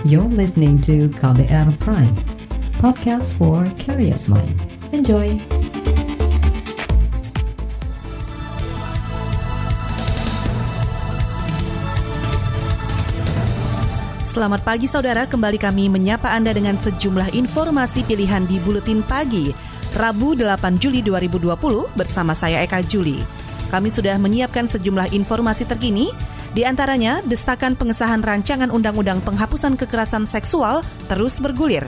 You're listening to KBR Prime, podcast for curious mind. Enjoy! Selamat pagi saudara, kembali kami menyapa Anda dengan sejumlah informasi pilihan di Buletin Pagi, Rabu 8 Juli 2020 bersama saya Eka Juli. Kami sudah menyiapkan sejumlah informasi terkini, di antaranya desakan pengesahan rancangan undang-undang penghapusan kekerasan seksual terus bergulir.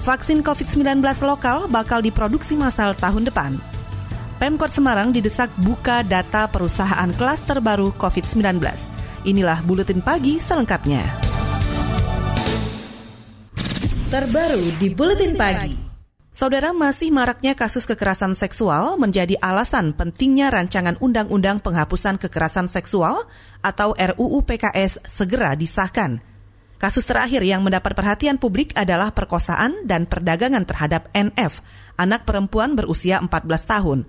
Vaksin COVID-19 lokal bakal diproduksi massal tahun depan. Pemkot Semarang didesak buka data perusahaan klaster baru COVID-19. Inilah Buletin Pagi selengkapnya terbaru di Buletin Pagi. Saudara masih maraknya kasus kekerasan seksual menjadi alasan pentingnya rancangan Undang-Undang Penghapusan Kekerasan Seksual atau RUU PKS segera disahkan. Kasus terakhir yang mendapat perhatian publik adalah perkosaan dan perdagangan terhadap NF, anak perempuan berusia 14 tahun.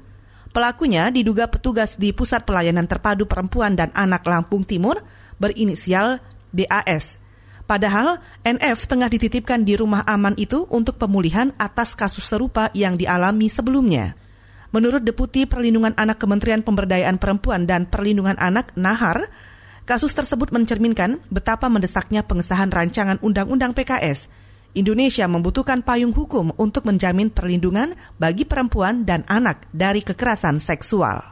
Pelakunya diduga petugas di Pusat Pelayanan Terpadu Perempuan dan Anak Lampung Timur berinisial DAS. Padahal NF tengah dititipkan di rumah aman itu untuk pemulihan atas kasus serupa yang dialami sebelumnya. Menurut Deputi Perlindungan Anak Kementerian Pemberdayaan Perempuan dan Perlindungan Anak Nahar, kasus tersebut mencerminkan betapa mendesaknya pengesahan rancangan Undang-Undang PKS. Indonesia membutuhkan payung hukum untuk menjamin perlindungan bagi perempuan dan anak dari kekerasan seksual.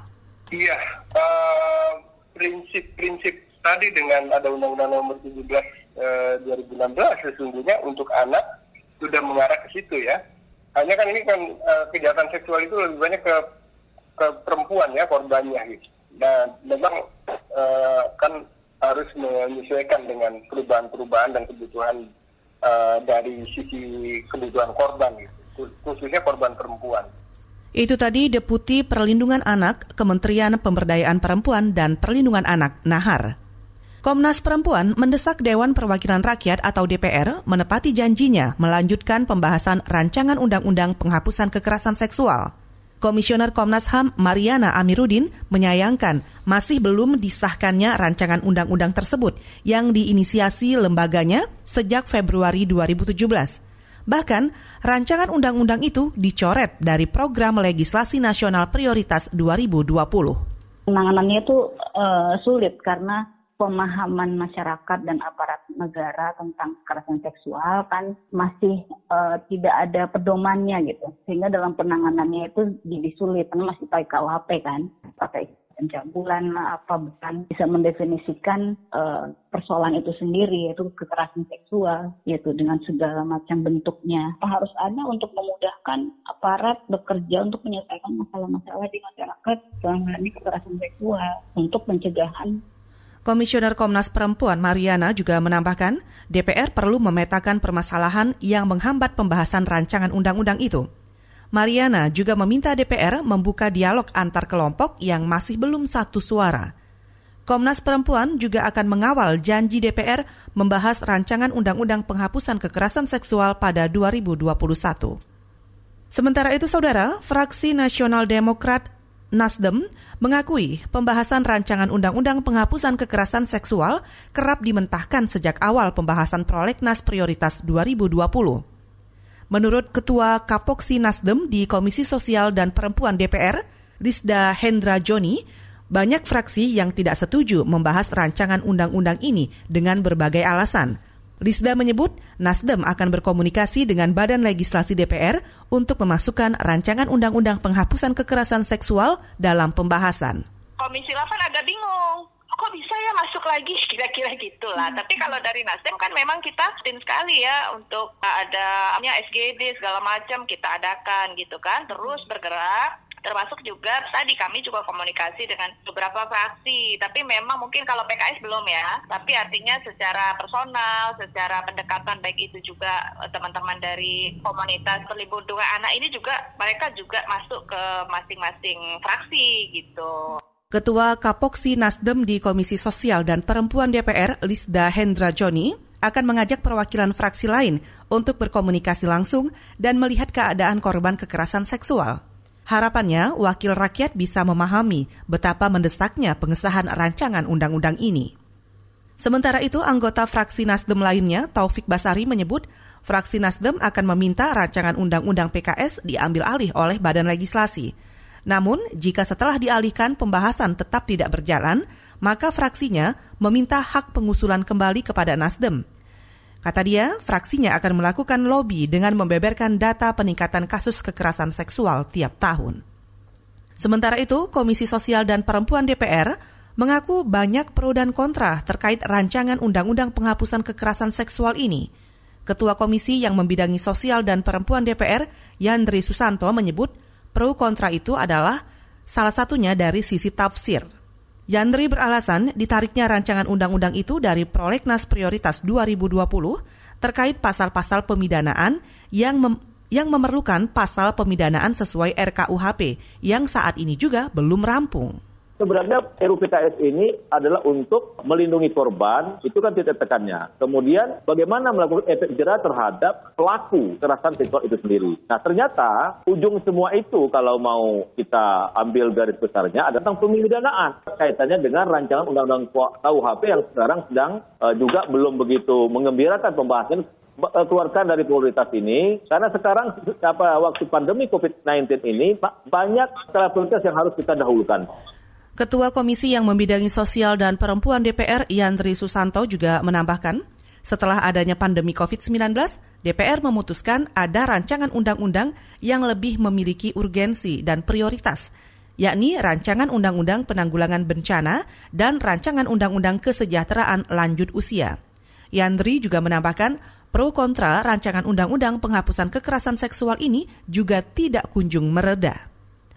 Iya, uh, prinsip-prinsip tadi dengan ada Undang-Undang Nomor 17 2016 eh, sesungguhnya untuk anak sudah mengarah ke situ ya. Hanya kan ini kan uh, kejahatan seksual itu lebih banyak ke ke perempuan ya korbannya gitu. Dan memang uh, kan harus menyesuaikan dengan perubahan-perubahan dan kebutuhan uh, dari sisi kebutuhan korban gitu. khususnya korban perempuan. Itu tadi Deputi Perlindungan Anak Kementerian Pemberdayaan Perempuan dan Perlindungan Anak Nahar. Komnas Perempuan mendesak Dewan Perwakilan Rakyat atau DPR menepati janjinya melanjutkan pembahasan rancangan undang-undang penghapusan kekerasan seksual. Komisioner Komnas HAM Mariana Amiruddin menyayangkan masih belum disahkannya rancangan undang-undang tersebut yang diinisiasi lembaganya sejak Februari 2017. Bahkan, rancangan undang-undang itu dicoret dari program legislasi nasional prioritas 2020. Penanganannya itu uh, sulit karena pemahaman masyarakat dan aparat negara tentang kekerasan seksual kan masih uh, tidak ada pedomannya gitu. Sehingga dalam penanganannya itu jadi sulit karena masih pakai KUHP kan. Pakai pencabulan apa bukan. Bisa mendefinisikan uh, persoalan itu sendiri yaitu kekerasan seksual yaitu dengan segala macam bentuknya. Apa harus ada untuk memudahkan aparat bekerja untuk menyelesaikan masalah-masalah di masyarakat dalam hal ini kekerasan seksual? Untuk pencegahan Komisioner Komnas Perempuan Mariana juga menambahkan, DPR perlu memetakan permasalahan yang menghambat pembahasan rancangan undang-undang itu. Mariana juga meminta DPR membuka dialog antar kelompok yang masih belum satu suara. Komnas Perempuan juga akan mengawal janji DPR membahas rancangan undang-undang penghapusan kekerasan seksual pada 2021. Sementara itu, saudara, fraksi Nasional Demokrat Nasdem mengakui pembahasan rancangan undang-undang penghapusan kekerasan seksual kerap dimentahkan sejak awal pembahasan prolegnas prioritas 2020. Menurut Ketua Kapoksi Nasdem di Komisi Sosial dan Perempuan DPR, Rizda Hendra Joni, banyak fraksi yang tidak setuju membahas rancangan undang-undang ini dengan berbagai alasan – Lisda menyebut Nasdem akan berkomunikasi dengan Badan Legislasi DPR untuk memasukkan rancangan undang-undang penghapusan kekerasan seksual dalam pembahasan. Komisi 8 agak bingung kok bisa ya masuk lagi kira-kira gitulah. Hmm. Tapi kalau dari Nasdem kan memang kita tin sekali ya untuk ada SGD segala macam kita adakan gitu kan, terus bergerak termasuk juga tadi kami juga komunikasi dengan beberapa fraksi. Tapi memang mungkin kalau PKS belum ya. Tapi artinya secara personal secara pendekatan baik itu juga eh, teman-teman dari komunitas perlindungan anak ini juga mereka juga masuk ke masing-masing fraksi gitu. Ketua Kapoksi Nasdem di Komisi Sosial dan Perempuan DPR, Lisda Hendra Joni, akan mengajak perwakilan fraksi lain untuk berkomunikasi langsung dan melihat keadaan korban kekerasan seksual. Harapannya, wakil rakyat bisa memahami betapa mendesaknya pengesahan rancangan undang-undang ini. Sementara itu, anggota fraksi Nasdem lainnya, Taufik Basari menyebut, fraksi Nasdem akan meminta rancangan undang-undang PKS diambil alih oleh badan legislasi. Namun, jika setelah dialihkan pembahasan tetap tidak berjalan, maka fraksinya meminta hak pengusulan kembali kepada Nasdem. Kata dia, fraksinya akan melakukan lobby dengan membeberkan data peningkatan kasus kekerasan seksual tiap tahun. Sementara itu, Komisi Sosial dan Perempuan DPR mengaku banyak pro dan kontra terkait rancangan undang-undang penghapusan kekerasan seksual ini. Ketua Komisi yang membidangi sosial dan perempuan DPR, Yandri Susanto, menyebut pro kontra itu adalah salah satunya dari sisi tafsir. Yandri beralasan ditariknya rancangan undang-undang itu dari Prolegnas Prioritas 2020 terkait pasal-pasal pemidanaan yang mem yang memerlukan pasal pemidanaan sesuai RKUHP yang saat ini juga belum rampung sebenarnya RUU PKS ini adalah untuk melindungi korban, itu kan titik tekannya. Kemudian bagaimana melakukan efek jerah terhadap pelaku kekerasan seksual itu sendiri. Nah ternyata ujung semua itu kalau mau kita ambil garis besarnya ada tentang pemidanaan kaitannya dengan rancangan undang-undang KUHP yang sekarang sedang uh, juga belum begitu mengembirakan pembahasan eh, keluarkan dari prioritas ini karena sekarang apa waktu pandemi COVID-19 ini banyak prioritas yang harus kita dahulukan. Ketua Komisi yang membidangi sosial dan perempuan DPR, Yandri Susanto juga menambahkan, setelah adanya pandemi COVID-19, DPR memutuskan ada rancangan undang-undang yang lebih memiliki urgensi dan prioritas, yakni rancangan undang-undang penanggulangan bencana dan rancangan undang-undang kesejahteraan lanjut usia. Yandri juga menambahkan, pro kontra rancangan undang-undang penghapusan kekerasan seksual ini juga tidak kunjung mereda.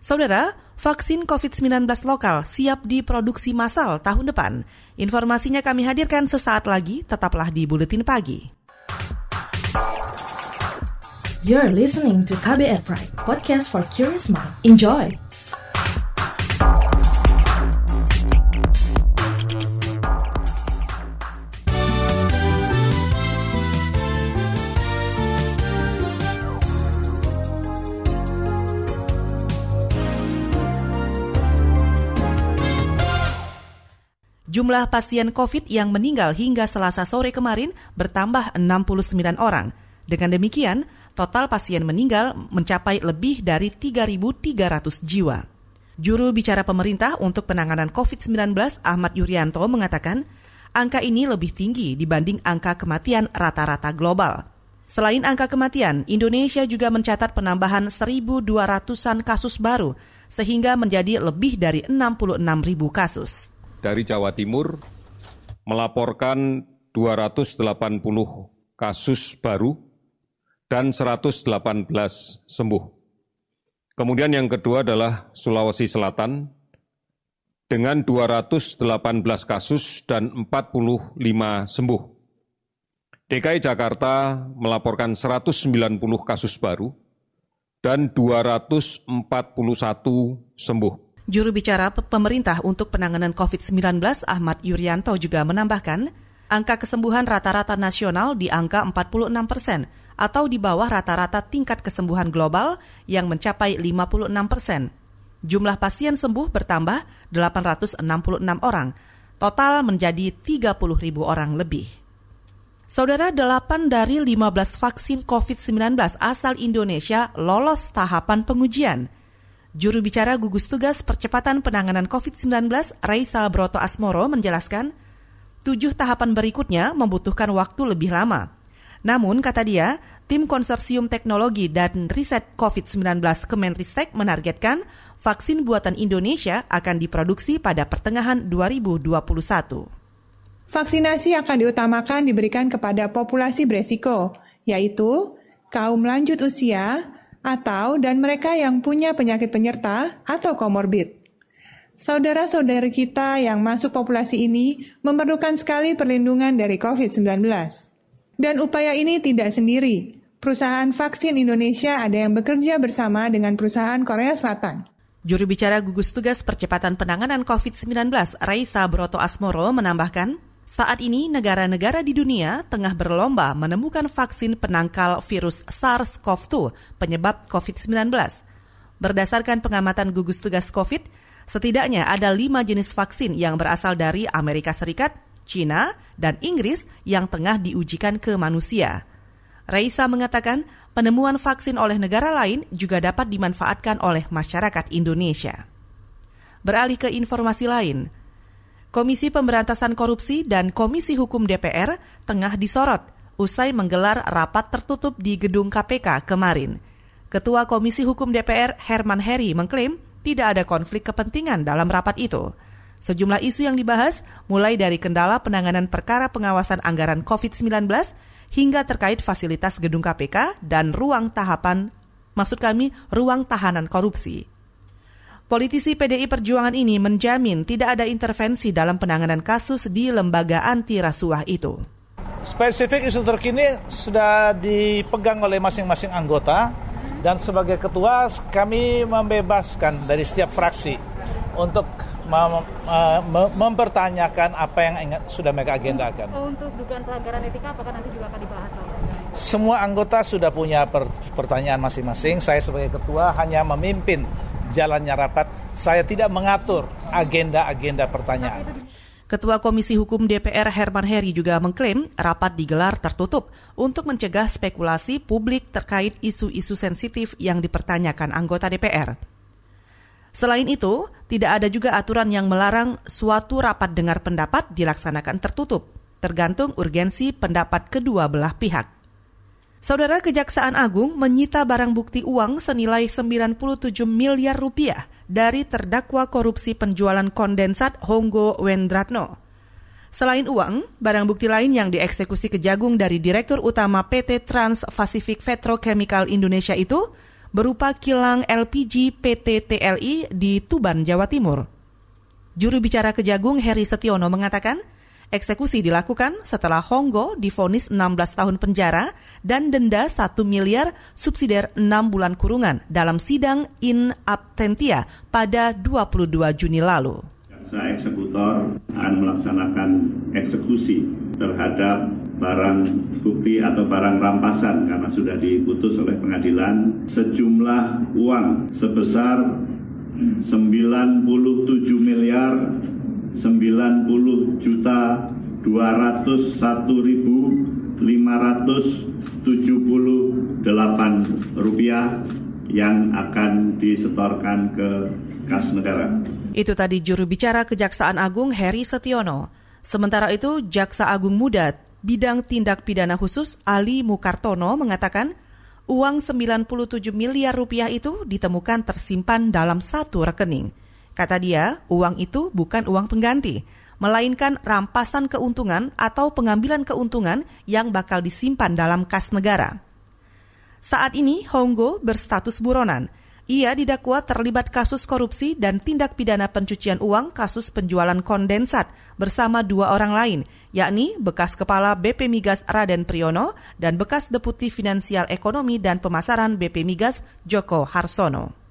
Saudara, vaksin COVID-19 lokal siap diproduksi massal tahun depan. Informasinya kami hadirkan sesaat lagi, tetaplah di Buletin Pagi. You're listening to KBR Pride, podcast for curious mind. Enjoy! Jumlah pasien COVID yang meninggal hingga Selasa sore kemarin bertambah 69 orang. Dengan demikian, total pasien meninggal mencapai lebih dari 3.300 jiwa. Juru bicara pemerintah untuk penanganan COVID-19 Ahmad Yuryanto mengatakan, angka ini lebih tinggi dibanding angka kematian rata-rata global. Selain angka kematian, Indonesia juga mencatat penambahan 1.200-an kasus baru, sehingga menjadi lebih dari 66.000 kasus dari Jawa Timur melaporkan 280 kasus baru dan 118 sembuh. Kemudian yang kedua adalah Sulawesi Selatan dengan 218 kasus dan 45 sembuh. DKI Jakarta melaporkan 190 kasus baru dan 241 sembuh. Juru bicara pemerintah untuk penanganan COVID-19 Ahmad Yuryanto juga menambahkan, angka kesembuhan rata-rata nasional di angka 46 persen atau di bawah rata-rata tingkat kesembuhan global yang mencapai 56 persen. Jumlah pasien sembuh bertambah 866 orang, total menjadi 30 ribu orang lebih. Saudara, 8 dari 15 vaksin COVID-19 asal Indonesia lolos tahapan pengujian – Juru bicara gugus tugas percepatan penanganan COVID-19, Raisa Broto Asmoro, menjelaskan, tujuh tahapan berikutnya membutuhkan waktu lebih lama. Namun, kata dia, tim konsorsium teknologi dan riset COVID-19 Kemenristek menargetkan vaksin buatan Indonesia akan diproduksi pada pertengahan 2021. Vaksinasi akan diutamakan diberikan kepada populasi beresiko, yaitu kaum lanjut usia, atau dan mereka yang punya penyakit penyerta atau komorbid. Saudara-saudari kita yang masuk populasi ini memerlukan sekali perlindungan dari COVID-19. Dan upaya ini tidak sendiri. Perusahaan vaksin Indonesia ada yang bekerja bersama dengan perusahaan Korea Selatan. Juru bicara gugus tugas percepatan penanganan COVID-19, Raisa Broto Asmoro, menambahkan, saat ini, negara-negara di dunia tengah berlomba menemukan vaksin penangkal virus SARS-CoV-2 penyebab COVID-19. Berdasarkan pengamatan gugus tugas COVID, setidaknya ada lima jenis vaksin yang berasal dari Amerika Serikat, China, dan Inggris yang tengah diujikan ke manusia. Raisa mengatakan penemuan vaksin oleh negara lain juga dapat dimanfaatkan oleh masyarakat Indonesia. Beralih ke informasi lain, Komisi Pemberantasan Korupsi dan Komisi Hukum DPR tengah disorot usai menggelar rapat tertutup di gedung KPK kemarin. Ketua Komisi Hukum DPR Herman Heri mengklaim tidak ada konflik kepentingan dalam rapat itu. Sejumlah isu yang dibahas mulai dari kendala penanganan perkara pengawasan anggaran COVID-19 hingga terkait fasilitas gedung KPK dan ruang tahapan, maksud kami ruang tahanan korupsi. Politisi PDI Perjuangan ini menjamin tidak ada intervensi dalam penanganan kasus di lembaga anti rasuah itu. Spesifik isu terkini sudah dipegang oleh masing-masing anggota dan sebagai ketua kami membebaskan dari setiap fraksi untuk mem mem mempertanyakan apa yang ingat, sudah mereka agendakan. Oh, untuk dugaan pelanggaran etika apakah nanti juga akan dibahas? Semua anggota sudah punya per pertanyaan masing-masing. Saya sebagai ketua hanya memimpin jalannya rapat. Saya tidak mengatur agenda-agenda pertanyaan. Ketua Komisi Hukum DPR Herman Heri juga mengklaim rapat digelar tertutup untuk mencegah spekulasi publik terkait isu-isu sensitif yang dipertanyakan anggota DPR. Selain itu, tidak ada juga aturan yang melarang suatu rapat dengar pendapat dilaksanakan tertutup, tergantung urgensi pendapat kedua belah pihak. Saudara Kejaksaan Agung menyita barang bukti uang senilai 97 miliar rupiah dari terdakwa korupsi penjualan kondensat Honggo Wendratno. Selain uang, barang bukti lain yang dieksekusi Kejagung dari Direktur Utama PT Trans Pacific Petrochemical Indonesia itu berupa kilang LPG PT TLI di Tuban, Jawa Timur. Juru bicara Kejagung Heri Setiono mengatakan, eksekusi dilakukan setelah Honggo difonis 16 tahun penjara dan denda 1 miliar subsidiar 6 bulan kurungan dalam sidang in absentia pada 22 Juni lalu. Jaksa eksekutor akan melaksanakan eksekusi terhadap barang bukti atau barang rampasan karena sudah diputus oleh pengadilan sejumlah uang sebesar 97 miliar 90 juta 201 ribu 578 rupiah yang akan disetorkan ke kas negara. Itu tadi juru bicara Kejaksaan Agung Heri Setiono. Sementara itu, Jaksa Agung Muda Bidang Tindak Pidana Khusus Ali Mukartono mengatakan uang 97 miliar rupiah itu ditemukan tersimpan dalam satu rekening. Kata dia, uang itu bukan uang pengganti, melainkan rampasan keuntungan atau pengambilan keuntungan yang bakal disimpan dalam kas negara. Saat ini, Honggo berstatus buronan – ia didakwa terlibat kasus korupsi dan tindak pidana pencucian uang kasus penjualan kondensat bersama dua orang lain, yakni bekas Kepala BP Migas Raden Priyono dan bekas Deputi Finansial Ekonomi dan Pemasaran BP Migas Joko Harsono.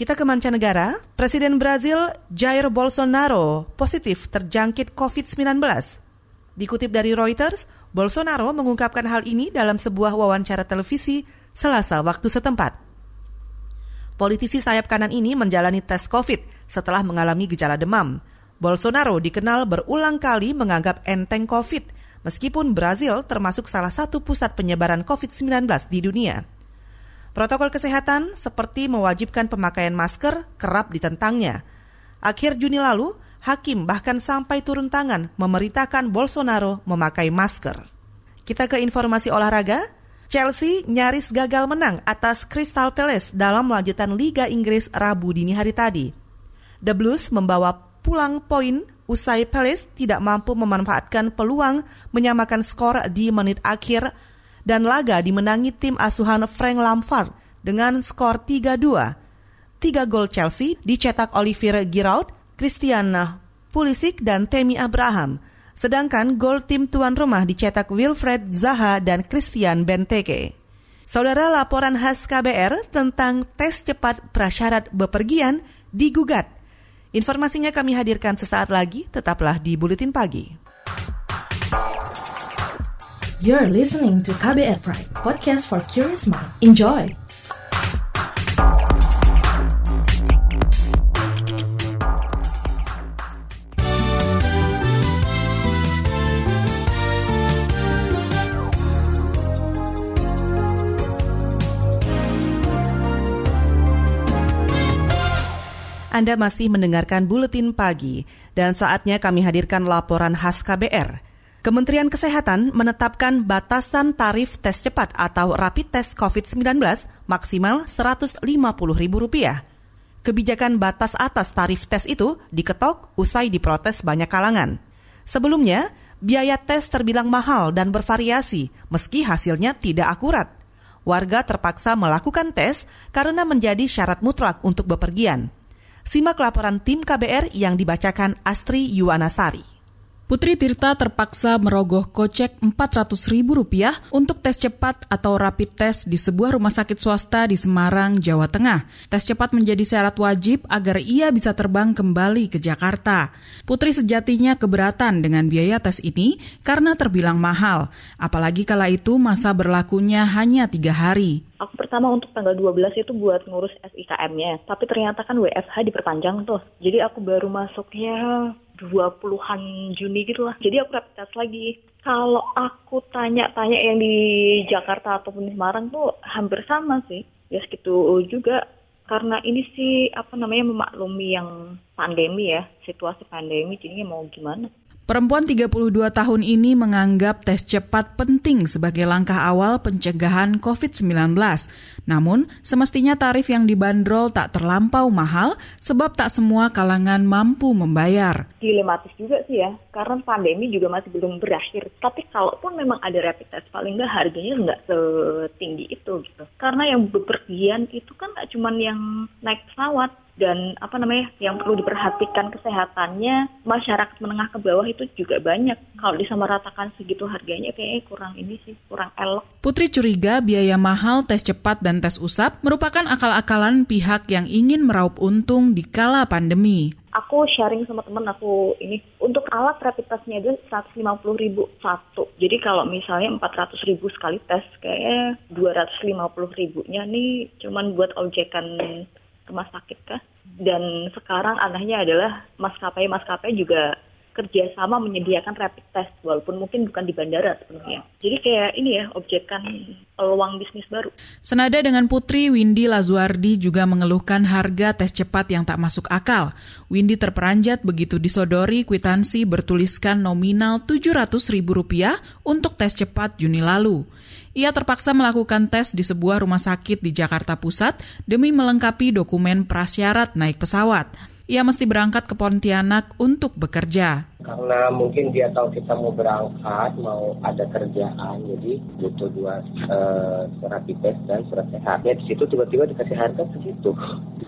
Kita ke mancanegara, Presiden Brazil Jair Bolsonaro positif terjangkit COVID-19. Dikutip dari Reuters, Bolsonaro mengungkapkan hal ini dalam sebuah wawancara televisi Selasa waktu setempat. Politisi sayap kanan ini menjalani tes COVID setelah mengalami gejala demam. Bolsonaro dikenal berulang kali menganggap enteng COVID, meskipun Brazil termasuk salah satu pusat penyebaran COVID-19 di dunia. Protokol kesehatan seperti mewajibkan pemakaian masker kerap ditentangnya. Akhir Juni lalu, hakim bahkan sampai turun tangan memerintahkan Bolsonaro memakai masker. Kita ke informasi olahraga. Chelsea nyaris gagal menang atas Crystal Palace dalam lanjutan Liga Inggris Rabu dini hari tadi. The Blues membawa pulang poin usai Palace tidak mampu memanfaatkan peluang menyamakan skor di menit akhir dan laga dimenangi tim asuhan Frank Lampard dengan skor 3-2. Tiga gol Chelsea dicetak Olivier Giroud, Christian Pulisic, dan Temi Abraham – Sedangkan gol tim tuan rumah dicetak Wilfred Zaha dan Christian Benteke. Saudara laporan khas KBR tentang tes cepat prasyarat bepergian digugat. Informasinya kami hadirkan sesaat lagi, tetaplah di Buletin Pagi. You're listening to KBR Pride, podcast for curious mind. Enjoy! Anda masih mendengarkan buletin pagi dan saatnya kami hadirkan laporan khas KBR. Kementerian Kesehatan menetapkan batasan tarif tes cepat atau rapid test COVID-19 maksimal Rp150.000. Kebijakan batas atas tarif tes itu diketok usai diprotes banyak kalangan. Sebelumnya, biaya tes terbilang mahal dan bervariasi meski hasilnya tidak akurat. Warga terpaksa melakukan tes karena menjadi syarat mutlak untuk bepergian. Simak laporan tim KBR yang dibacakan Astri Yuwanasari. Putri Tirta terpaksa merogoh kocek Rp400.000 untuk tes cepat atau rapid test di sebuah rumah sakit swasta di Semarang, Jawa Tengah. Tes cepat menjadi syarat wajib agar ia bisa terbang kembali ke Jakarta. Putri sejatinya keberatan dengan biaya tes ini karena terbilang mahal, apalagi kala itu masa berlakunya hanya tiga hari. Aku pertama untuk tanggal 12 itu buat ngurus SIKM-nya, tapi ternyata kan WFH diperpanjang tuh. Jadi aku baru masuknya 20-an Juni gitu lah. Jadi aku rapid test lagi. Kalau aku tanya-tanya yang di Jakarta ataupun di Semarang tuh hampir sama sih. Ya segitu juga. Karena ini sih apa namanya memaklumi yang pandemi ya, situasi pandemi jadinya mau gimana. Perempuan 32 tahun ini menganggap tes cepat penting sebagai langkah awal pencegahan COVID-19. Namun, semestinya tarif yang dibanderol tak terlampau mahal sebab tak semua kalangan mampu membayar. Dilematis juga sih ya, karena pandemi juga masih belum berakhir. Tapi kalaupun memang ada rapid test, paling nggak harganya nggak setinggi itu gitu. Karena yang bepergian itu kan nggak cuma yang naik pesawat, dan apa namanya yang perlu diperhatikan kesehatannya masyarakat menengah ke bawah itu juga banyak. Kalau disamaratakan segitu harganya kayaknya kurang ini sih kurang elok. Putri curiga biaya mahal tes cepat dan tes usap merupakan akal-akalan pihak yang ingin meraup untung di kala pandemi. Aku sharing sama temen aku ini untuk alat rapid testnya aja 150 ribu satu. Jadi kalau misalnya 400 ribu sekali tes kayaknya 250 ribunya nih cuman buat objekan rumah sakit kah? Dan sekarang anehnya adalah maskapai-maskapai juga kerjasama menyediakan rapid test walaupun mungkin bukan di bandara sebenarnya. Jadi kayak ini ya objekan peluang bisnis baru. Senada dengan Putri, Windy Lazuardi juga mengeluhkan harga tes cepat yang tak masuk akal. Windy terperanjat begitu disodori kwitansi bertuliskan nominal Rp700.000 untuk tes cepat Juni lalu. Ia terpaksa melakukan tes di sebuah rumah sakit di Jakarta Pusat demi melengkapi dokumen prasyarat naik pesawat. Ia mesti berangkat ke Pontianak untuk bekerja karena mungkin dia tahu kita mau berangkat, mau ada kerjaan, jadi butuh dua uh, rapid test dan surat sehat. Ya di situ tiba-tiba dikasih harga segitu,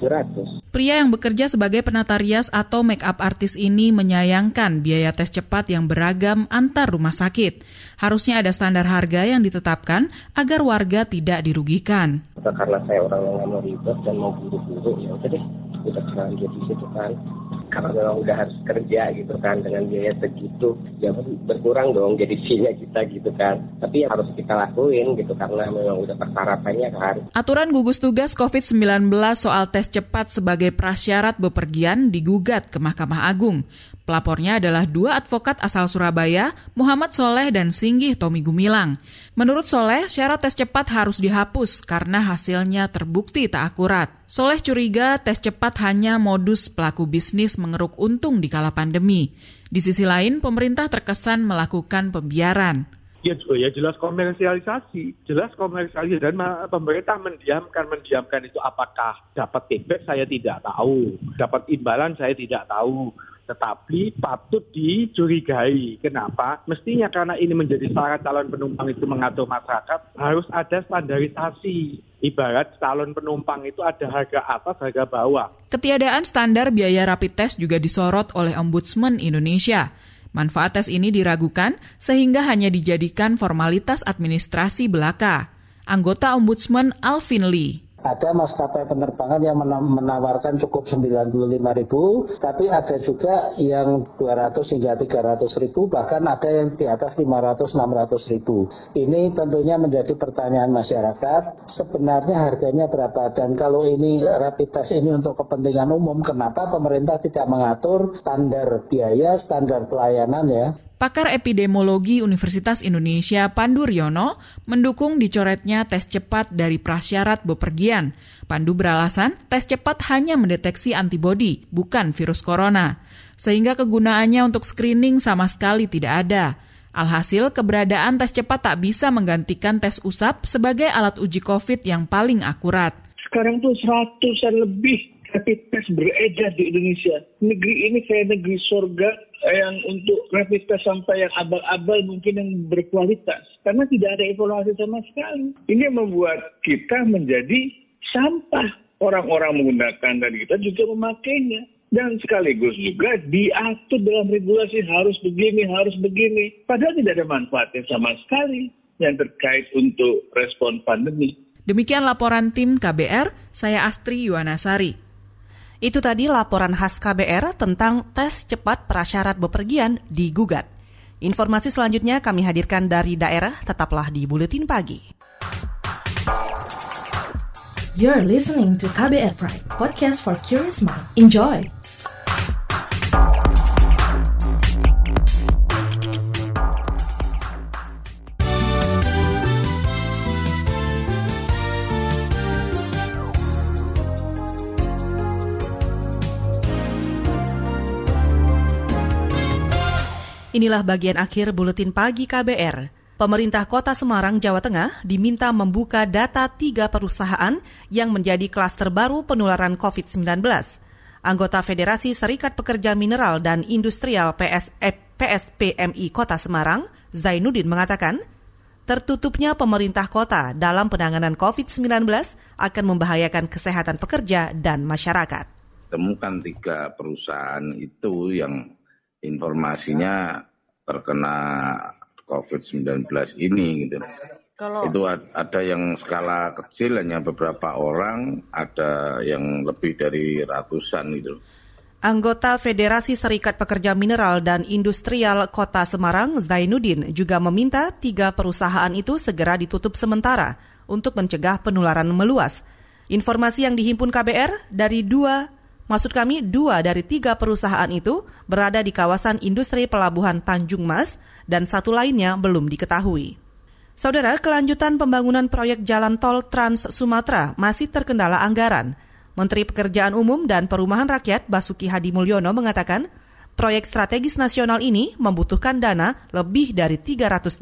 700. Pria yang bekerja sebagai penata rias atau make up artis ini menyayangkan biaya tes cepat yang beragam antar rumah sakit. Harusnya ada standar harga yang ditetapkan agar warga tidak dirugikan. Karena saya orang yang mau ribet dan mau buru-buru, ya udah deh, udah terlanjur di situ kan. Karena memang udah harus kerja gitu kan dengan biaya segitu ya berkurang dong jadi fee kita gitu kan. Tapi ya harus kita lakuin gitu karena memang udah persyaratannya kan. Aturan gugus tugas COVID-19 soal tes cepat sebagai prasyarat bepergian digugat ke Mahkamah Agung Pelapornya adalah dua advokat asal Surabaya, Muhammad Soleh dan Singgih Tommy Gumilang. Menurut Soleh, syarat tes cepat harus dihapus karena hasilnya terbukti tak akurat. Soleh curiga tes cepat hanya modus pelaku bisnis mengeruk untung di kala pandemi. Di sisi lain, pemerintah terkesan melakukan pembiaran. Ya, ya jelas komersialisasi, jelas komersialisasi dan pemerintah mendiamkan mendiamkan itu apakah dapat feedback saya tidak tahu, dapat imbalan saya tidak tahu, tetapi patut dicurigai. Kenapa? Mestinya karena ini menjadi syarat calon penumpang itu mengatur masyarakat, harus ada standarisasi. Ibarat calon penumpang itu ada harga atas, harga bawah. Ketiadaan standar biaya rapid test juga disorot oleh Ombudsman Indonesia. Manfaat tes ini diragukan sehingga hanya dijadikan formalitas administrasi belaka. Anggota Ombudsman Alvin Lee ada maskapai penerbangan yang menawarkan cukup 95 ribu, tapi ada juga yang 200 hingga 300 ribu, bahkan ada yang di atas 500-600 ribu. Ini tentunya menjadi pertanyaan masyarakat, sebenarnya harganya berapa? Dan kalau ini rapid test ini untuk kepentingan umum, kenapa pemerintah tidak mengatur standar biaya, standar pelayanan ya? Pakar epidemiologi Universitas Indonesia Pandu Riono mendukung dicoretnya tes cepat dari prasyarat bepergian. Pandu beralasan tes cepat hanya mendeteksi antibodi, bukan virus corona. Sehingga kegunaannya untuk screening sama sekali tidak ada. Alhasil, keberadaan tes cepat tak bisa menggantikan tes usap sebagai alat uji COVID yang paling akurat. Sekarang tuh seratusan lebih rapid test beredar di Indonesia. Negeri ini kayak negeri surga yang untuk rapid test sampai yang abal-abal mungkin yang berkualitas. Karena tidak ada evaluasi sama sekali. Ini membuat kita menjadi sampah. Orang-orang menggunakan dan kita juga memakainya. Dan sekaligus juga diatur dalam regulasi harus begini, harus begini. Padahal tidak ada manfaatnya sama sekali yang terkait untuk respon pandemi. Demikian laporan tim KBR, saya Astri Yuwanasari. Itu tadi laporan khas KBR tentang tes cepat prasyarat bepergian digugat. Informasi selanjutnya kami hadirkan dari daerah, tetaplah di Buletin Pagi. You're listening to KBR Pride, podcast for curious mind. Enjoy! Inilah bagian akhir buletin pagi KBR. Pemerintah Kota Semarang, Jawa Tengah diminta membuka data tiga perusahaan yang menjadi klaster baru penularan COVID-19. Anggota Federasi Serikat Pekerja Mineral dan Industrial PS, eh, PSPMI Kota Semarang, Zainuddin mengatakan, tertutupnya pemerintah kota dalam penanganan COVID-19 akan membahayakan kesehatan pekerja dan masyarakat. Temukan tiga perusahaan itu yang informasinya terkena COVID-19 ini gitu. Kalau itu ada yang skala kecil hanya beberapa orang, ada yang lebih dari ratusan gitu. Anggota Federasi Serikat Pekerja Mineral dan Industrial Kota Semarang, Zainuddin, juga meminta tiga perusahaan itu segera ditutup sementara untuk mencegah penularan meluas. Informasi yang dihimpun KBR dari dua Maksud kami, dua dari tiga perusahaan itu berada di kawasan industri pelabuhan Tanjung Mas dan satu lainnya belum diketahui. Saudara, kelanjutan pembangunan proyek jalan tol Trans Sumatera masih terkendala anggaran. Menteri Pekerjaan Umum dan Perumahan Rakyat Basuki Hadi Mulyono mengatakan, proyek strategis nasional ini membutuhkan dana lebih dari 380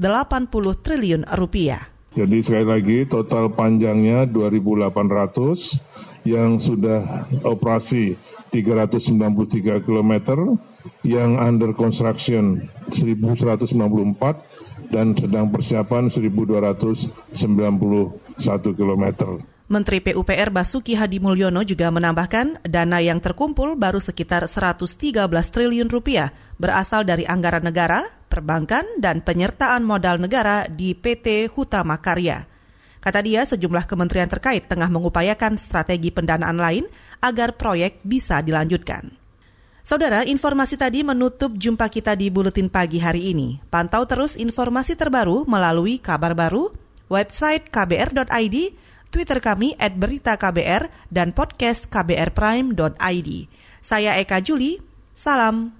triliun rupiah. Jadi sekali lagi total panjangnya 2.800 yang sudah operasi 393 km, yang under construction 1194 dan sedang persiapan 1291 km. Menteri PUPR Basuki Hadi Mulyono juga menambahkan dana yang terkumpul baru sekitar 113 triliun rupiah berasal dari anggaran negara, perbankan, dan penyertaan modal negara di PT Hutama Karya. Kata dia, sejumlah kementerian terkait tengah mengupayakan strategi pendanaan lain agar proyek bisa dilanjutkan. Saudara, informasi tadi menutup jumpa kita di Buletin Pagi hari ini. Pantau terus informasi terbaru melalui kabar baru, website kbr.id, Twitter kami at berita KBR, dan podcast kbrprime.id. Saya Eka Juli, salam.